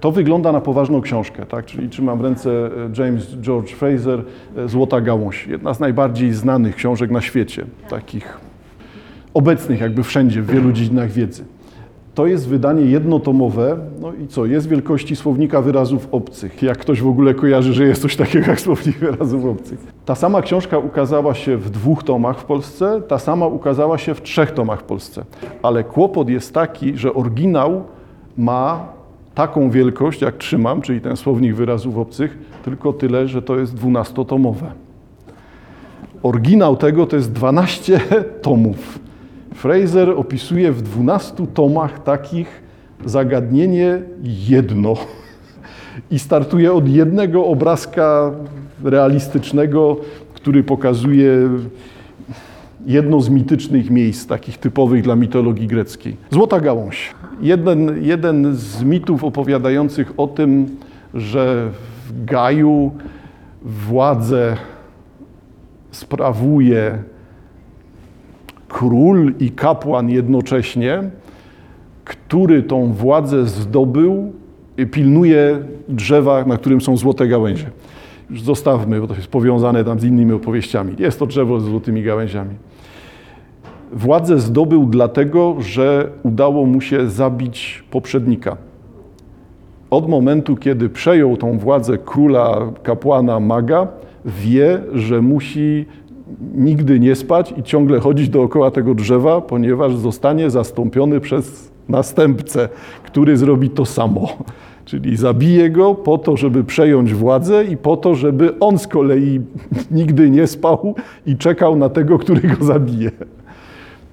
To wygląda na poważną książkę, tak? czyli trzymam w ręce e, James George Fraser, e, Złota Gałąź. Jedna z najbardziej znanych książek na świecie, takich obecnych jakby wszędzie, w wielu dziedzinach wiedzy. To jest wydanie jednotomowe, no i co, jest wielkości słownika wyrazów obcych. Jak ktoś w ogóle kojarzy, że jest coś takiego jak słownik wyrazów obcych. Ta sama książka ukazała się w dwóch tomach w Polsce, ta sama ukazała się w trzech tomach w Polsce. Ale kłopot jest taki, że oryginał ma taką wielkość, jak trzymam, czyli ten słownik wyrazów obcych, tylko tyle, że to jest dwunastotomowe. Oryginał tego to jest 12 tomów. Fraser opisuje w 12 tomach takich zagadnienie jedno. I startuje od jednego obrazka realistycznego, który pokazuje jedno z mitycznych miejsc, takich typowych dla mitologii greckiej. Złota gałąź. Jeden, jeden z mitów opowiadających o tym, że w Gaju władzę sprawuje król i kapłan jednocześnie, który tą władzę zdobył, pilnuje drzewa, na którym są złote gałęzie. Już zostawmy, bo to jest powiązane tam z innymi opowieściami. Jest to drzewo z złotymi gałęziami. Władzę zdobył dlatego, że udało mu się zabić poprzednika. Od momentu, kiedy przejął tą władzę króla, kapłana, maga, wie, że musi nigdy nie spać i ciągle chodzić dookoła tego drzewa, ponieważ zostanie zastąpiony przez następcę, który zrobi to samo. Czyli zabije go po to, żeby przejąć władzę i po to, żeby on z kolei nigdy nie spał i czekał na tego, który go zabije.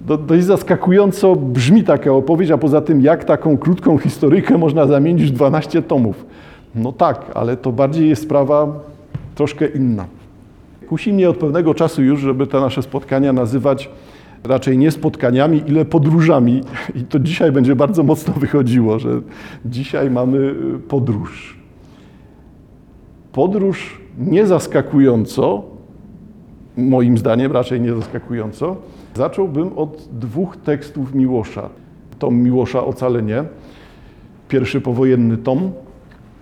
Dość zaskakująco brzmi taka opowieść, a poza tym, jak taką krótką historyjkę można zamienić w 12 tomów. No tak, ale to bardziej jest sprawa troszkę inna. Kusi mnie od pewnego czasu już, żeby te nasze spotkania nazywać raczej nie spotkaniami, ile podróżami. I to dzisiaj będzie bardzo mocno wychodziło, że dzisiaj mamy y, podróż. Podróż nie zaskakująco, moim zdaniem raczej nie zaskakująco, zacząłbym od dwóch tekstów Miłosza. Tom Miłosza Ocalenie, pierwszy powojenny tom.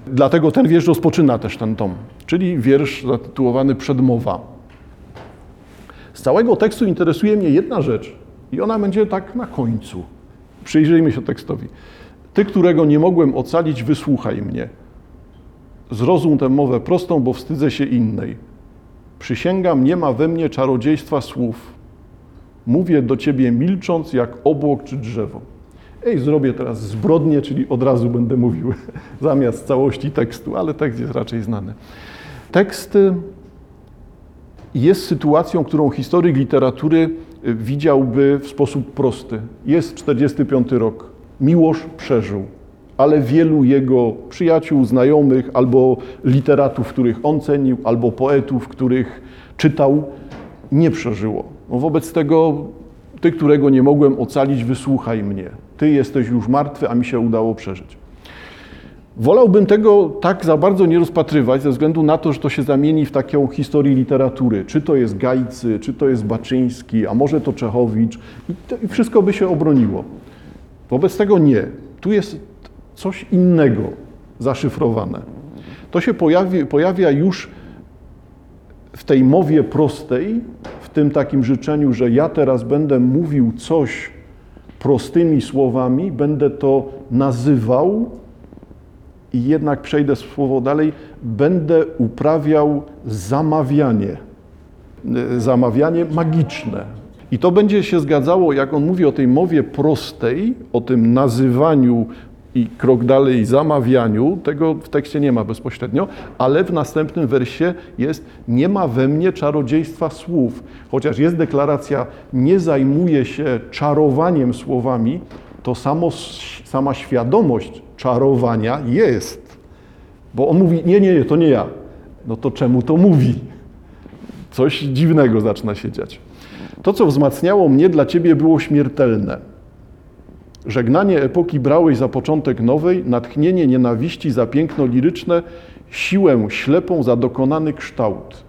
Dlatego ten wiersz rozpoczyna też ten tom, czyli wiersz zatytułowany Przedmowa. Z całego tekstu interesuje mnie jedna rzecz i ona będzie tak na końcu. Przyjrzyjmy się tekstowi. Ty, którego nie mogłem ocalić, wysłuchaj mnie. Zrozum tę mowę prostą, bo wstydzę się innej. Przysięgam, nie ma we mnie czarodziejstwa słów. Mówię do ciebie milcząc, jak obłok czy drzewo. Ej, zrobię teraz zbrodnię, czyli od razu będę mówił zamiast całości tekstu, ale tekst jest raczej znany. Tekst jest sytuacją, którą historyk literatury widziałby w sposób prosty. Jest 45 rok. Miłosz przeżył, ale wielu jego przyjaciół, znajomych albo literatów, których on cenił, albo poetów, których czytał, nie przeżyło. No wobec tego, ty, którego nie mogłem ocalić, wysłuchaj mnie. Ty jesteś już martwy, a mi się udało przeżyć. Wolałbym tego tak za bardzo nie rozpatrywać, ze względu na to, że to się zamieni w taką historię literatury. Czy to jest Gajcy, czy to jest Baczyński, a może to Czechowicz, i, to, i wszystko by się obroniło. Wobec tego nie. Tu jest coś innego zaszyfrowane. To się pojawi, pojawia już w tej mowie prostej, tym takim życzeniu, że ja teraz będę mówił coś prostymi słowami, będę to nazywał i jednak przejdę słowo dalej, będę uprawiał zamawianie. Zamawianie magiczne. I to będzie się zgadzało, jak on mówi o tej mowie prostej, o tym nazywaniu i krok dalej zamawianiu, tego w tekście nie ma bezpośrednio, ale w następnym wersie jest nie ma we mnie czarodziejstwa słów. Chociaż jest deklaracja nie zajmuję się czarowaniem słowami, to samo, sama świadomość czarowania jest. Bo on mówi, nie, nie, to nie ja. No to czemu to mówi? Coś dziwnego zaczyna się dziać. To, co wzmacniało mnie dla ciebie, było śmiertelne. Żegnanie epoki brałeś za początek nowej, natchnienie nienawiści za piękno liryczne, siłę ślepą za dokonany kształt.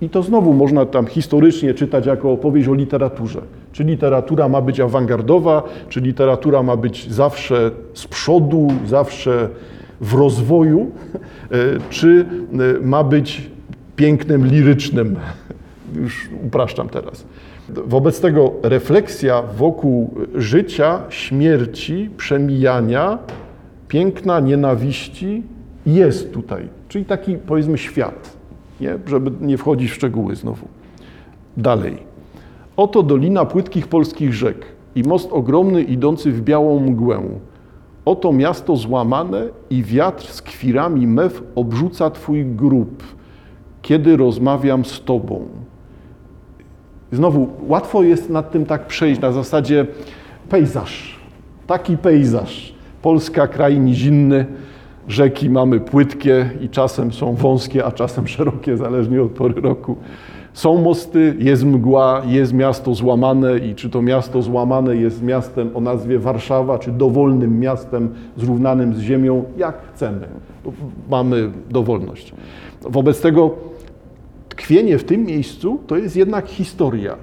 I to znowu można tam historycznie czytać jako opowieść o literaturze. Czy literatura ma być awangardowa, czy literatura ma być zawsze z przodu, zawsze w rozwoju, e, czy e, ma być pięknem lirycznym. Już upraszczam teraz. Wobec tego refleksja wokół życia, śmierci, przemijania, piękna, nienawiści jest tutaj. Czyli taki, powiedzmy, świat, nie? żeby nie wchodzić w szczegóły znowu. Dalej. Oto dolina płytkich polskich rzek i most ogromny idący w białą mgłę. Oto miasto złamane i wiatr z kwirami mew obrzuca twój grób, kiedy rozmawiam z tobą. Znowu, łatwo jest nad tym tak przejść na zasadzie pejzaż. Taki pejzaż. Polska, kraj nizinny, rzeki mamy płytkie i czasem są wąskie, a czasem szerokie, zależnie od pory roku. Są mosty, jest mgła, jest miasto złamane i czy to miasto złamane jest miastem o nazwie Warszawa, czy dowolnym miastem zrównanym z ziemią, jak chcemy. Mamy dowolność. Wobec tego tkwienie w tym miejscu to jest jednak historia.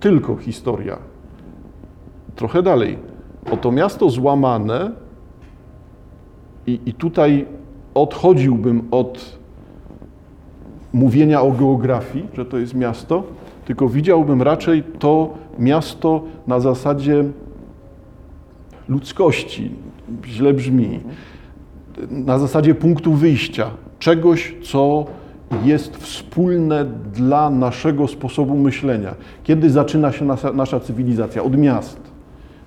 Tylko historia. Trochę dalej. Oto miasto złamane i, i tutaj odchodziłbym od mówienia o geografii, że to jest miasto, tylko widziałbym raczej to miasto na zasadzie ludzkości. Źle brzmi. Na zasadzie punktu wyjścia, czegoś, co jest wspólne dla naszego sposobu myślenia. Kiedy zaczyna się nasza, nasza cywilizacja? Od miast.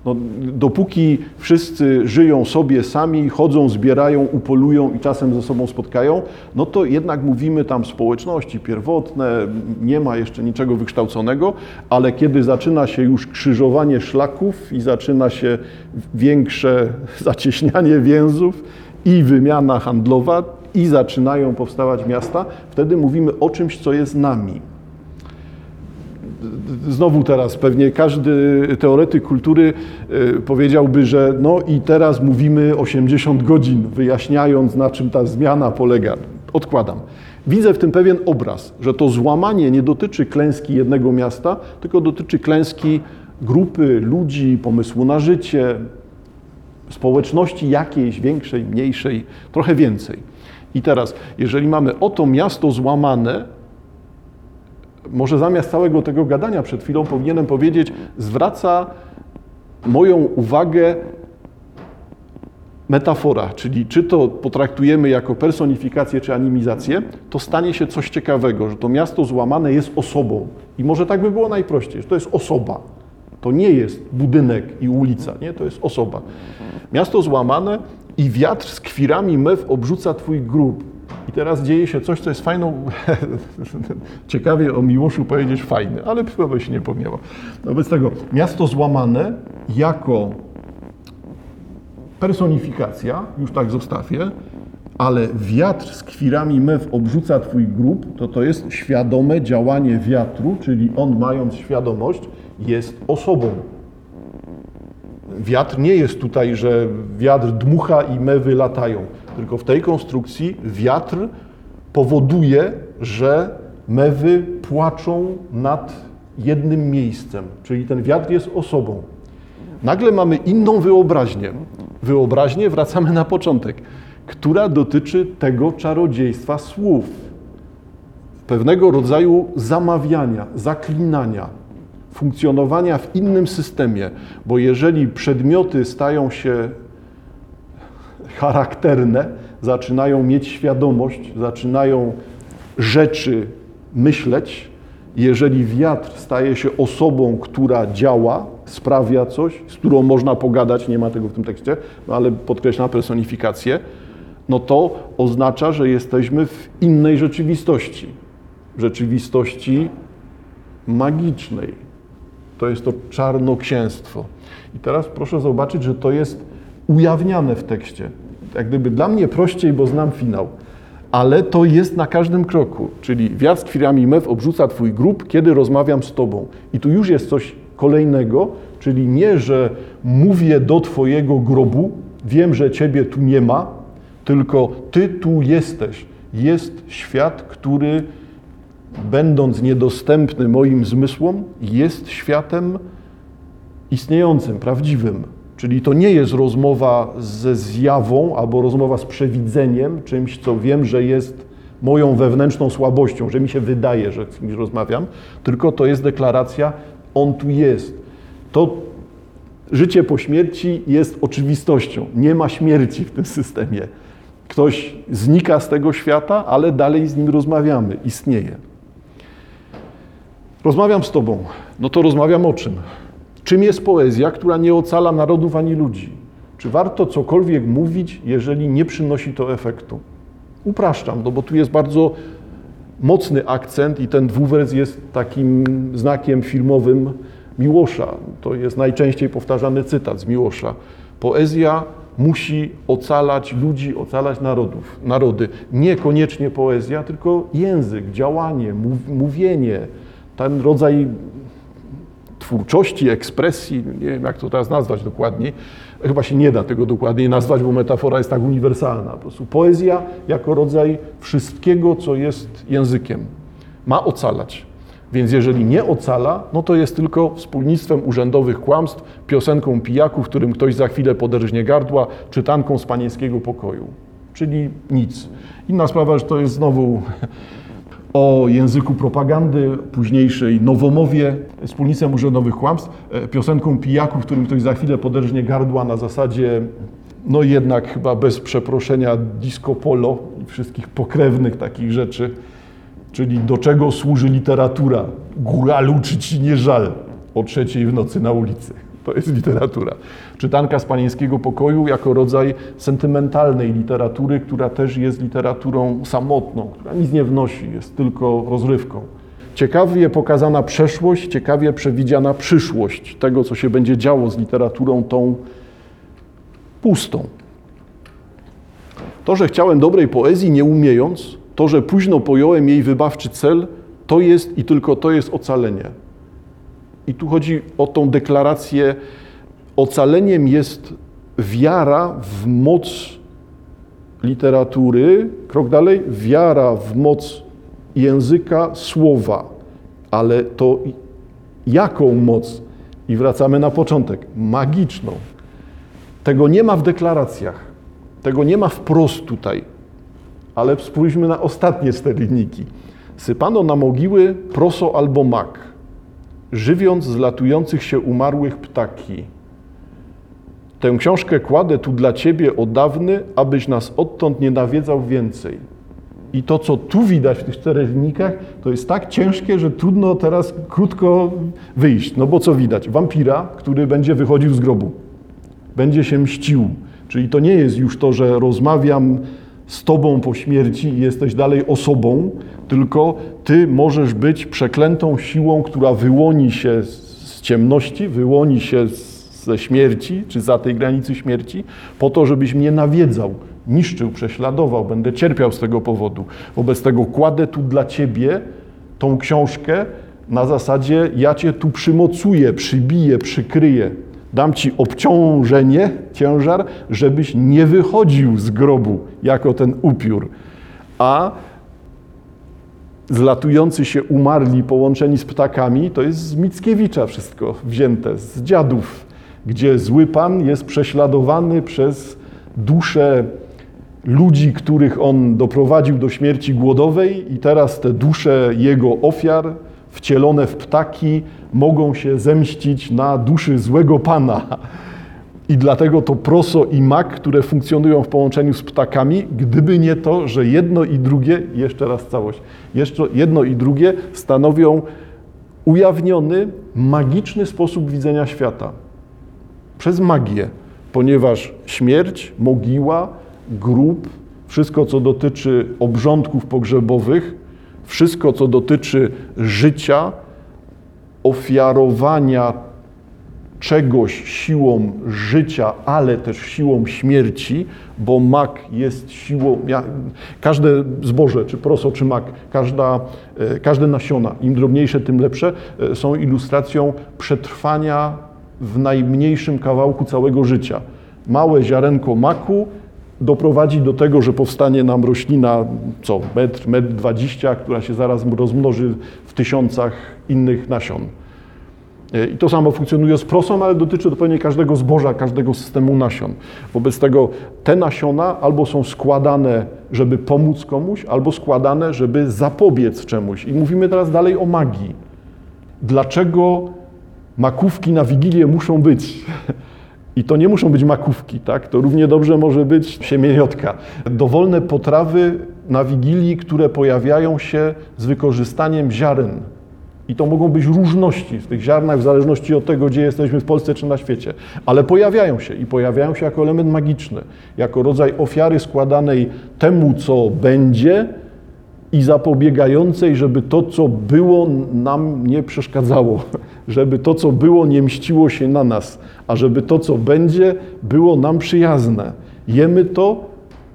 No, dopóki wszyscy żyją sobie sami, chodzą, zbierają, upolują i czasem ze sobą spotkają, no to jednak mówimy tam społeczności pierwotne, nie ma jeszcze niczego wykształconego, ale kiedy zaczyna się już krzyżowanie szlaków i zaczyna się większe zacieśnianie więzów i wymiana handlowa i zaczynają powstawać miasta, wtedy mówimy o czymś, co jest nami znowu teraz pewnie każdy teoretyk kultury y, powiedziałby, że no i teraz mówimy 80 godzin, wyjaśniając na czym ta zmiana polega. Odkładam. Widzę w tym pewien obraz, że to złamanie nie dotyczy klęski jednego miasta, tylko dotyczy klęski grupy ludzi, pomysłu na życie, społeczności jakiejś, większej, mniejszej, trochę więcej. I teraz, jeżeli mamy oto miasto złamane, może zamiast całego tego gadania przed chwilą powinienem powiedzieć, zwraca moją uwagę metafora, czyli czy to potraktujemy jako personifikację czy animizację, to stanie się coś ciekawego, że to miasto złamane jest osobą. I może tak by było najprościej, że to jest osoba. To nie jest budynek i ulica, nie? to jest osoba. Miasto złamane i wiatr z kwirami mew obrzuca twój grób. I teraz dzieje się coś, co jest fajną, ciekawie o Miłoszu powiedzieć fajny, ale chyba się nie pomiało. Wobec tego miasto złamane jako personifikacja, już tak zostawię, ale wiatr z kwirami mew obrzuca twój grób, to to jest świadome działanie wiatru, czyli on mając świadomość jest osobą. Wiatr nie jest tutaj, że wiatr dmucha i mewy latają. Tylko w tej konstrukcji wiatr powoduje, że mewy płaczą nad jednym miejscem, czyli ten wiatr jest osobą. Nagle mamy inną wyobraźnię. Wyobraźnię, wracamy na początek, która dotyczy tego czarodziejstwa słów, pewnego rodzaju zamawiania, zaklinania, funkcjonowania w innym systemie, bo jeżeli przedmioty stają się charakterne, zaczynają mieć świadomość, zaczynają rzeczy myśleć. Jeżeli wiatr staje się osobą, która działa, sprawia coś, z którą można pogadać, nie ma tego w tym tekście, no ale podkreślam personifikację, no to oznacza, że jesteśmy w innej rzeczywistości. Rzeczywistości magicznej. To jest to czarnoksięstwo. I teraz proszę zobaczyć, że to jest ujawniane w tekście. Jak gdyby dla mnie prościej, bo znam finał. Ale to jest na każdym kroku. Czyli wiatr z kwirami mew obrzuca Twój grób, kiedy rozmawiam z Tobą. I tu już jest coś kolejnego, czyli nie, że mówię do Twojego grobu, wiem, że Ciebie tu nie ma, tylko Ty tu jesteś. Jest świat, który będąc niedostępny moim zmysłom, jest światem istniejącym, prawdziwym. Czyli to nie jest rozmowa ze zjawą albo rozmowa z przewidzeniem, czymś, co wiem, że jest moją wewnętrzną słabością, że mi się wydaje, że z kimś rozmawiam, tylko to jest deklaracja, on tu jest. To życie po śmierci jest oczywistością. Nie ma śmierci w tym systemie. Ktoś znika z tego świata, ale dalej z nim rozmawiamy, istnieje. Rozmawiam z Tobą. No to rozmawiam o czym? Czym jest poezja, która nie ocala narodów ani ludzi? Czy warto cokolwiek mówić, jeżeli nie przynosi to efektu? Upraszczam, no bo tu jest bardzo mocny akcent i ten dwuwers jest takim znakiem filmowym Miłosza. To jest najczęściej powtarzany cytat z Miłosza. Poezja musi ocalać ludzi, ocalać narodów, narody. Niekoniecznie poezja, tylko język, działanie, mów, mówienie, ten rodzaj twórczości, ekspresji, nie wiem jak to teraz nazwać dokładniej, chyba się nie da tego dokładniej nazwać, bo metafora jest tak uniwersalna. Po prostu poezja jako rodzaj wszystkiego, co jest językiem, ma ocalać. Więc jeżeli nie ocala, no to jest tylko wspólnictwem urzędowych kłamstw, piosenką pijaków, którym ktoś za chwilę poderżnie gardła, czytanką z panieńskiego pokoju. Czyli nic. Inna sprawa, że to jest znowu o języku propagandy, późniejszej nowomowie, wspólnictwem urzędowych kłamstw, e, piosenką pijaków, którym ktoś za chwilę poderżnie gardła na zasadzie, no jednak chyba bez przeproszenia disco polo i wszystkich pokrewnych takich rzeczy, czyli do czego służy literatura. Góralu, czy ci nie żal o trzeciej w nocy na ulicy. To jest literatura. Czytanka z panieńskiego pokoju jako rodzaj sentymentalnej literatury, która też jest literaturą samotną, która nic nie wnosi, jest tylko rozrywką. Ciekawie pokazana przeszłość, ciekawie przewidziana przyszłość tego, co się będzie działo z literaturą tą pustą. To, że chciałem dobrej poezji, nie umiejąc, to, że późno pojąłem jej wybawczy cel, to jest i tylko to jest ocalenie. I tu chodzi o tą deklarację. Ocaleniem jest wiara w moc literatury, krok dalej, wiara w moc języka, słowa. Ale to jaką moc? I wracamy na początek. Magiczną. Tego nie ma w deklaracjach. Tego nie ma wprost tutaj. Ale spójrzmy na ostatnie steryniki. Sypano na mogiły proso albo mak żywiąc z latujących się umarłych ptaki. Tę książkę kładę tu dla Ciebie od dawny, abyś nas odtąd nie nawiedzał więcej. I to, co tu widać w tych czterech linijkach, to jest tak ciężkie, że trudno teraz krótko wyjść. No bo co widać? Wampira, który będzie wychodził z grobu. Będzie się mścił. Czyli to nie jest już to, że rozmawiam z Tobą po śmierci i jesteś dalej osobą, tylko Ty możesz być przeklętą siłą, która wyłoni się z ciemności, wyłoni się ze śmierci, czy za tej granicy śmierci, po to, żebyś mnie nawiedzał, niszczył, prześladował, będę cierpiał z tego powodu. Wobec tego kładę tu dla Ciebie tą książkę na zasadzie ja Cię tu przymocuję, przybiję, przykryję. Dam Ci obciążenie, ciężar, żebyś nie wychodził z grobu jako ten upiór. A zlatujący się umarli połączeni z ptakami, to jest z Mickiewicza wszystko wzięte, z dziadów, gdzie zły pan jest prześladowany przez dusze ludzi, których on doprowadził do śmierci głodowej i teraz te dusze jego ofiar wcielone w ptaki mogą się zemścić na duszy złego pana. I dlatego to proso i mak, które funkcjonują w połączeniu z ptakami, gdyby nie to, że jedno i drugie, jeszcze raz całość, jeszcze jedno i drugie stanowią ujawniony, magiczny sposób widzenia świata. Przez magię, ponieważ śmierć, mogiła, grób, wszystko co dotyczy obrządków pogrzebowych, wszystko co dotyczy życia, ofiarowania czegoś siłą życia, ale też siłą śmierci, bo mak jest siłą, każde zboże, czy proso, czy mak, każda, e, każde nasiona, im drobniejsze, tym lepsze, e, są ilustracją przetrwania w najmniejszym kawałku całego życia. Małe ziarenko maku doprowadzi do tego, że powstanie nam roślina, co, metr, metr dwadzieścia, która się zaraz rozmnoży w tysiącach innych nasion. E, I to samo funkcjonuje z prosą, ale dotyczy zupełnie każdego zboża, każdego systemu nasion. Wobec tego te nasiona albo są składane, żeby pomóc komuś, albo składane, żeby zapobiec czemuś. I mówimy teraz dalej o magii. Dlaczego makówki na Wigilię muszą być? I to nie muszą być makówki, tak? To równie dobrze może być siemieniotka. Dowolne potrawy na Wigilii, które pojawiają się z wykorzystaniem ziaren. I to mogą być różności w tych ziarnach, w zależności od tego, gdzie jesteśmy w Polsce czy na świecie. Ale pojawiają się i pojawiają się jako element magiczny, jako rodzaj ofiary składanej temu, co będzie i zapobiegającej, żeby to, co było, nam nie przeszkadzało, żeby to, co było, nie mściło się na nas, a żeby to, co będzie, było nam przyjazne. Jemy to,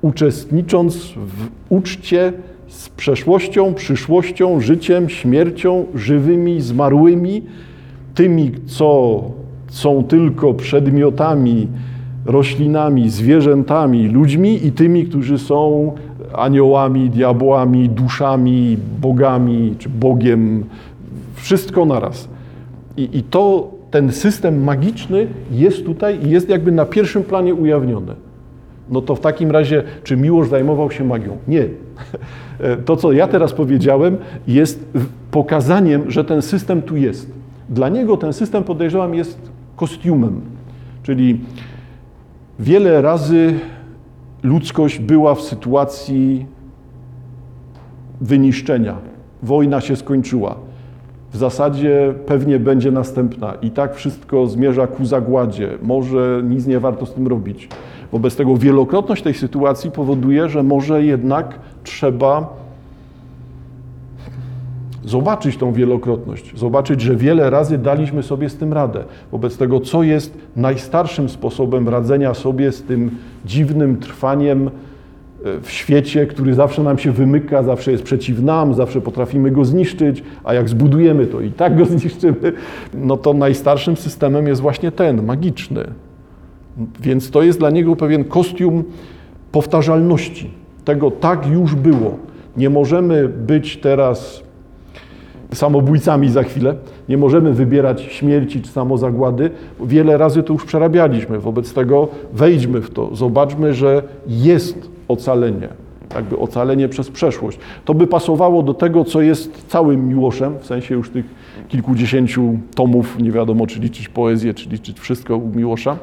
uczestnicząc w uczcie z przeszłością, przyszłością, życiem, śmiercią, żywymi, zmarłymi, tymi, co są tylko przedmiotami, roślinami, zwierzętami, ludźmi i tymi, którzy są aniołami, diabłami, duszami, bogami czy Bogiem. Wszystko naraz. I, i to, ten system magiczny jest tutaj i jest jakby na pierwszym planie ujawniony. No to w takim razie, czy Miłosz zajmował się magią? Nie. To, co ja teraz powiedziałem, jest pokazaniem, że ten system tu jest. Dla niego ten system, podejrzewam, jest kostiumem. Czyli wiele razy ludzkość była w sytuacji wyniszczenia. Wojna się skończyła. W zasadzie pewnie będzie następna i tak wszystko zmierza ku zagładzie. Może nic nie warto z tym robić. Wobec tego wielokrotność tej sytuacji powoduje, że może jednak trzeba zobaczyć tą wielokrotność, zobaczyć, że wiele razy daliśmy sobie z tym radę. Wobec tego, co jest najstarszym sposobem radzenia sobie z tym dziwnym trwaniem e, w świecie, który zawsze nam się wymyka, zawsze jest przeciw nam, zawsze potrafimy go zniszczyć, a jak zbudujemy to i tak go zniszczymy, no to najstarszym systemem jest właśnie ten, magiczny. Więc to jest dla niego pewien kostium powtarzalności. Tego tak już było. Nie możemy być teraz samobójcami za chwilę. Nie możemy wybierać śmierci czy samozagłady. Wiele razy to już przerabialiśmy. Wobec tego wejdźmy w to, zobaczmy, że jest ocalenie. Jakby ocalenie przez przeszłość. To by pasowało do tego, co jest całym Miłoszem, w sensie już tych kilkudziesięciu tomów, nie wiadomo czy liczyć poezję, czy liczyć wszystko u Miłosza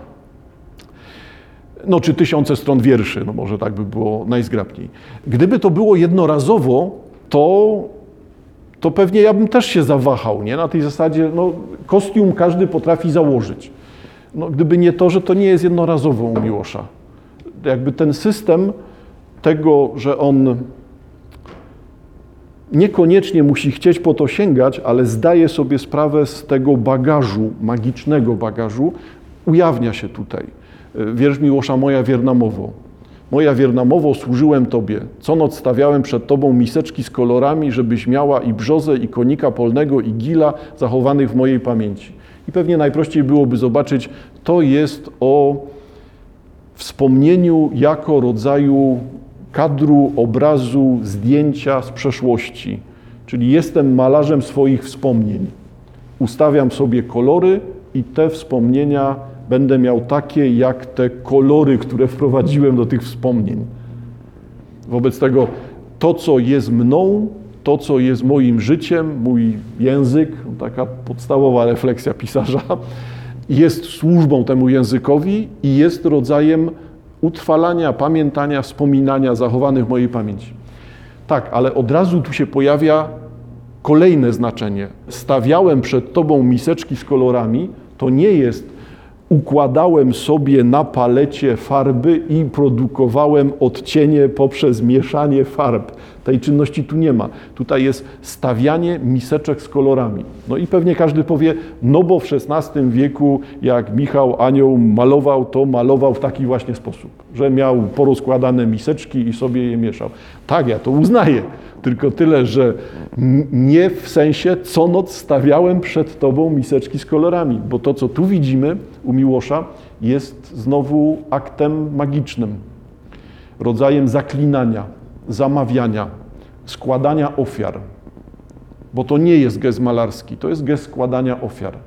no czy tysiące stron wierszy, no może tak by było najzgrabniej. Gdyby to było jednorazowo, to, to pewnie ja bym też się zawahał, nie? Na tej zasadzie, no kostium każdy potrafi założyć. No, gdyby nie to, że to nie jest jednorazowo u Miłosza. Jakby ten system tego, że on niekoniecznie musi chcieć po to sięgać, ale zdaje sobie sprawę z tego bagażu, magicznego bagażu, ujawnia się tutaj. Wierz Miłosza, moja wierna mowo. Moja wierna mowo, służyłem Tobie. Co noc stawiałem przed Tobą miseczki z kolorami, żebyś miała i brzozę, i konika polnego, i gila zachowanych w mojej pamięci. I pewnie najprościej byłoby zobaczyć, to jest o wspomnieniu jako rodzaju kadru, obrazu, zdjęcia z przeszłości. Czyli jestem malarzem swoich wspomnień. Ustawiam sobie kolory i te wspomnienia będę miał takie jak te kolory, które wprowadziłem do tych wspomnień. Wobec tego to, co jest mną, to, co jest moim życiem, mój język, taka podstawowa refleksja pisarza, jest służbą temu językowi i jest rodzajem utrwalania, pamiętania, wspominania zachowanych w mojej pamięci. Tak, ale od razu tu się pojawia kolejne znaczenie. Stawiałem przed Tobą miseczki z kolorami, to nie jest układałem sobie na palecie farby i produkowałem odcienie poprzez mieszanie farb. Tej czynności tu nie ma. Tutaj jest stawianie miseczek z kolorami. No i pewnie każdy powie, no bo w XVI wieku, jak Michał Anioł malował, to malował w taki właśnie sposób, że miał porozkładane miseczki i sobie je mieszał. Tak, ja to uznaję. Tylko tyle, że nie w sensie co noc stawiałem przed Tobą miseczki z kolorami, bo to, co tu widzimy u Miłosza, jest znowu aktem magicznym, rodzajem zaklinania, zamawiania, składania ofiar. Bo to nie jest gest malarski, to jest gest składania ofiar.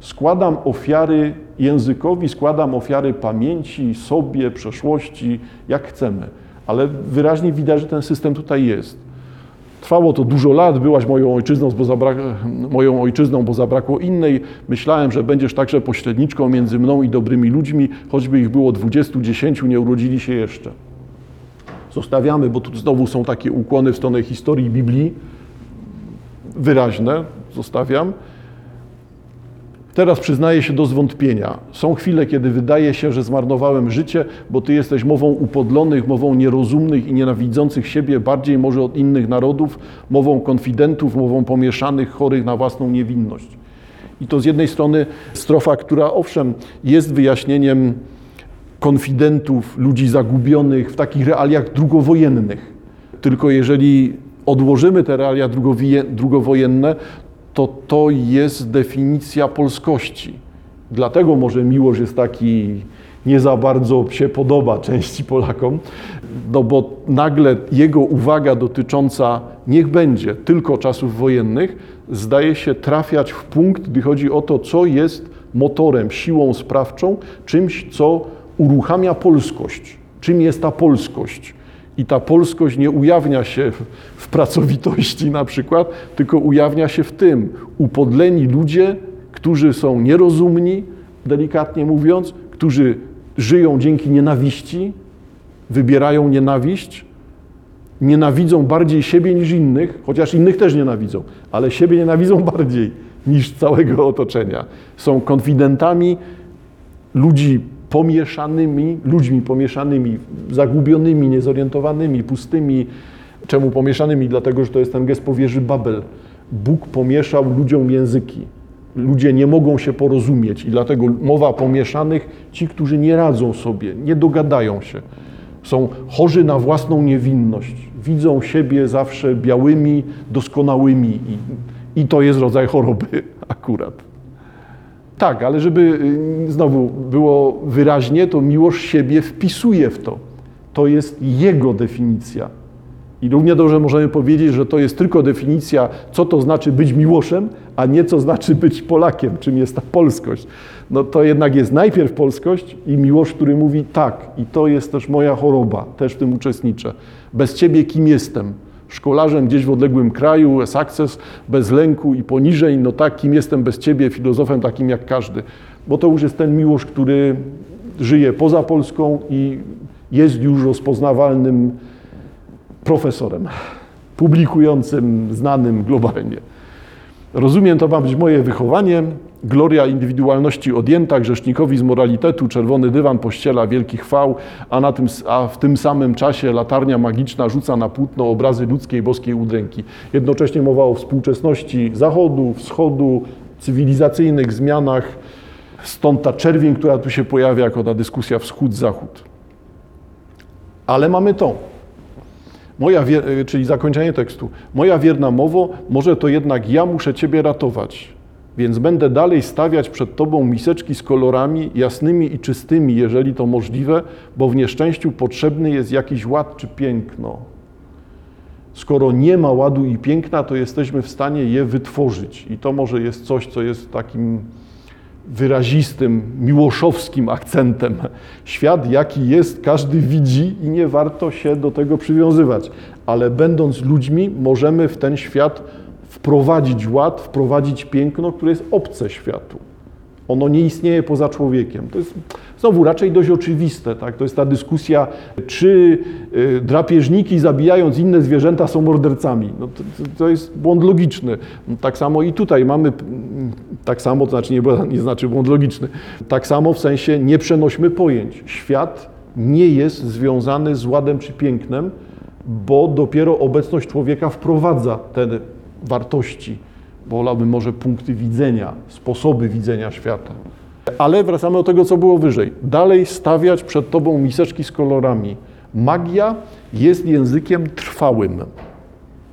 Składam ofiary językowi, składam ofiary pamięci, sobie, przeszłości, jak chcemy. Ale wyraźnie widać, że ten system tutaj jest. Trwało to dużo lat, byłaś moją ojczyzną, bo, moją ojczyzną, bo zabrakło innej. Myślałem, że będziesz także pośredniczką między mną i dobrymi ludźmi, choćby ich było 20, 10, nie urodzili się jeszcze. Zostawiamy, bo tu znowu są takie ukłony w stronę historii Biblii, wyraźne, zostawiam. Teraz przyznaję się do zwątpienia. Są chwile, kiedy wydaje się, że zmarnowałem życie, bo Ty jesteś mową upodlonych, mową nierozumnych i nienawidzących siebie bardziej może od innych narodów, mową konfidentów, mową pomieszanych, chorych na własną niewinność. I to z jednej strony strofa, która owszem jest wyjaśnieniem konfidentów, ludzi zagubionych w takich realiach drugowojennych. Tylko jeżeli odłożymy te realia drugowojenne, to to jest definicja polskości. Dlatego może miłość jest taki nie za bardzo się podoba części Polakom, no bo nagle jego uwaga dotycząca niech będzie tylko czasów wojennych zdaje się trafiać w punkt, gdy chodzi o to, co jest motorem, siłą sprawczą, czymś, co uruchamia polskość. Czym jest ta polskość? I ta polskość nie ujawnia się w pracowitości na przykład, tylko ujawnia się w tym. Upodleni ludzie, którzy są nierozumni, delikatnie mówiąc, którzy żyją dzięki nienawiści, wybierają nienawiść, nienawidzą bardziej siebie niż innych, chociaż innych też nienawidzą, ale siebie nienawidzą bardziej niż całego otoczenia. Są konfidentami ludzi pomieszanymi, ludźmi pomieszanymi, zagubionymi, niezorientowanymi, pustymi. Czemu pomieszanymi? Dlatego, że to jest ten gest powierzy Babel. Bóg pomieszał ludziom języki. Ludzie nie mogą się porozumieć i dlatego mowa pomieszanych, ci, którzy nie radzą sobie, nie dogadają się, są chorzy na własną niewinność, widzą siebie zawsze białymi, doskonałymi i, i to jest rodzaj choroby akurat. Tak, ale żeby y, znowu było wyraźnie, to miłość siebie wpisuje w to. To jest jego definicja. I równie dobrze możemy powiedzieć, że to jest tylko definicja, co to znaczy być miłoszem, a nie co znaczy być Polakiem, czym jest ta polskość. No to jednak jest najpierw polskość i miłość, który mówi tak, i to jest też moja choroba, też w tym uczestniczę. Bez ciebie kim jestem? Szkolarzem gdzieś w odległym kraju, sukces bez lęku i poniżej, no takim jestem bez ciebie, filozofem takim jak każdy. Bo to już jest ten miłość, który żyje poza Polską i jest już rozpoznawalnym profesorem, publikującym, znanym globalnie. Rozumiem, to ma być moje wychowanie, Gloria indywidualności odjęta, grzesznikowi z moralitetu, czerwony dywan pościela wielki chwał, a, na tym, a w tym samym czasie latarnia magiczna rzuca na płótno obrazy ludzkiej boskiej udręki. Jednocześnie mowa o współczesności Zachodu, Wschodu, cywilizacyjnych zmianach, stąd ta czerwień, która tu się pojawia jako ta dyskusja wschód-zachód. Ale mamy to. Moja, czyli zakończenie tekstu. Moja wierna mowo, może to jednak ja muszę Ciebie ratować więc będę dalej stawiać przed Tobą miseczki z kolorami jasnymi i czystymi, jeżeli to możliwe, bo w nieszczęściu potrzebny jest jakiś ład czy piękno. Skoro nie ma ładu i piękna, to jesteśmy w stanie je wytworzyć. I to może jest coś, co jest takim wyrazistym, miłoszowskim akcentem. Świat, jaki jest, każdy widzi i nie warto się do tego przywiązywać. Ale będąc ludźmi, możemy w ten świat wprowadzić ład, wprowadzić piękno, które jest obce światu. Ono nie istnieje poza człowiekiem. To jest znowu raczej dość oczywiste. Tak? To jest ta dyskusja, czy y, drapieżniki zabijając inne zwierzęta są mordercami. No to, to, jest błąd logiczny. Tak samo i tutaj mamy, tak samo, to znaczy nie, nie znaczy błąd logiczny, tak samo w sensie nie przenośmy pojęć. Świat nie jest związany z ładem czy pięknem, bo dopiero obecność człowieka wprowadza ten wartości, wolałbym może punkty widzenia, sposoby widzenia świata. Ale wracamy do tego, co było wyżej. Dalej stawiać przed Tobą miseczki z kolorami. Magia jest językiem trwałym.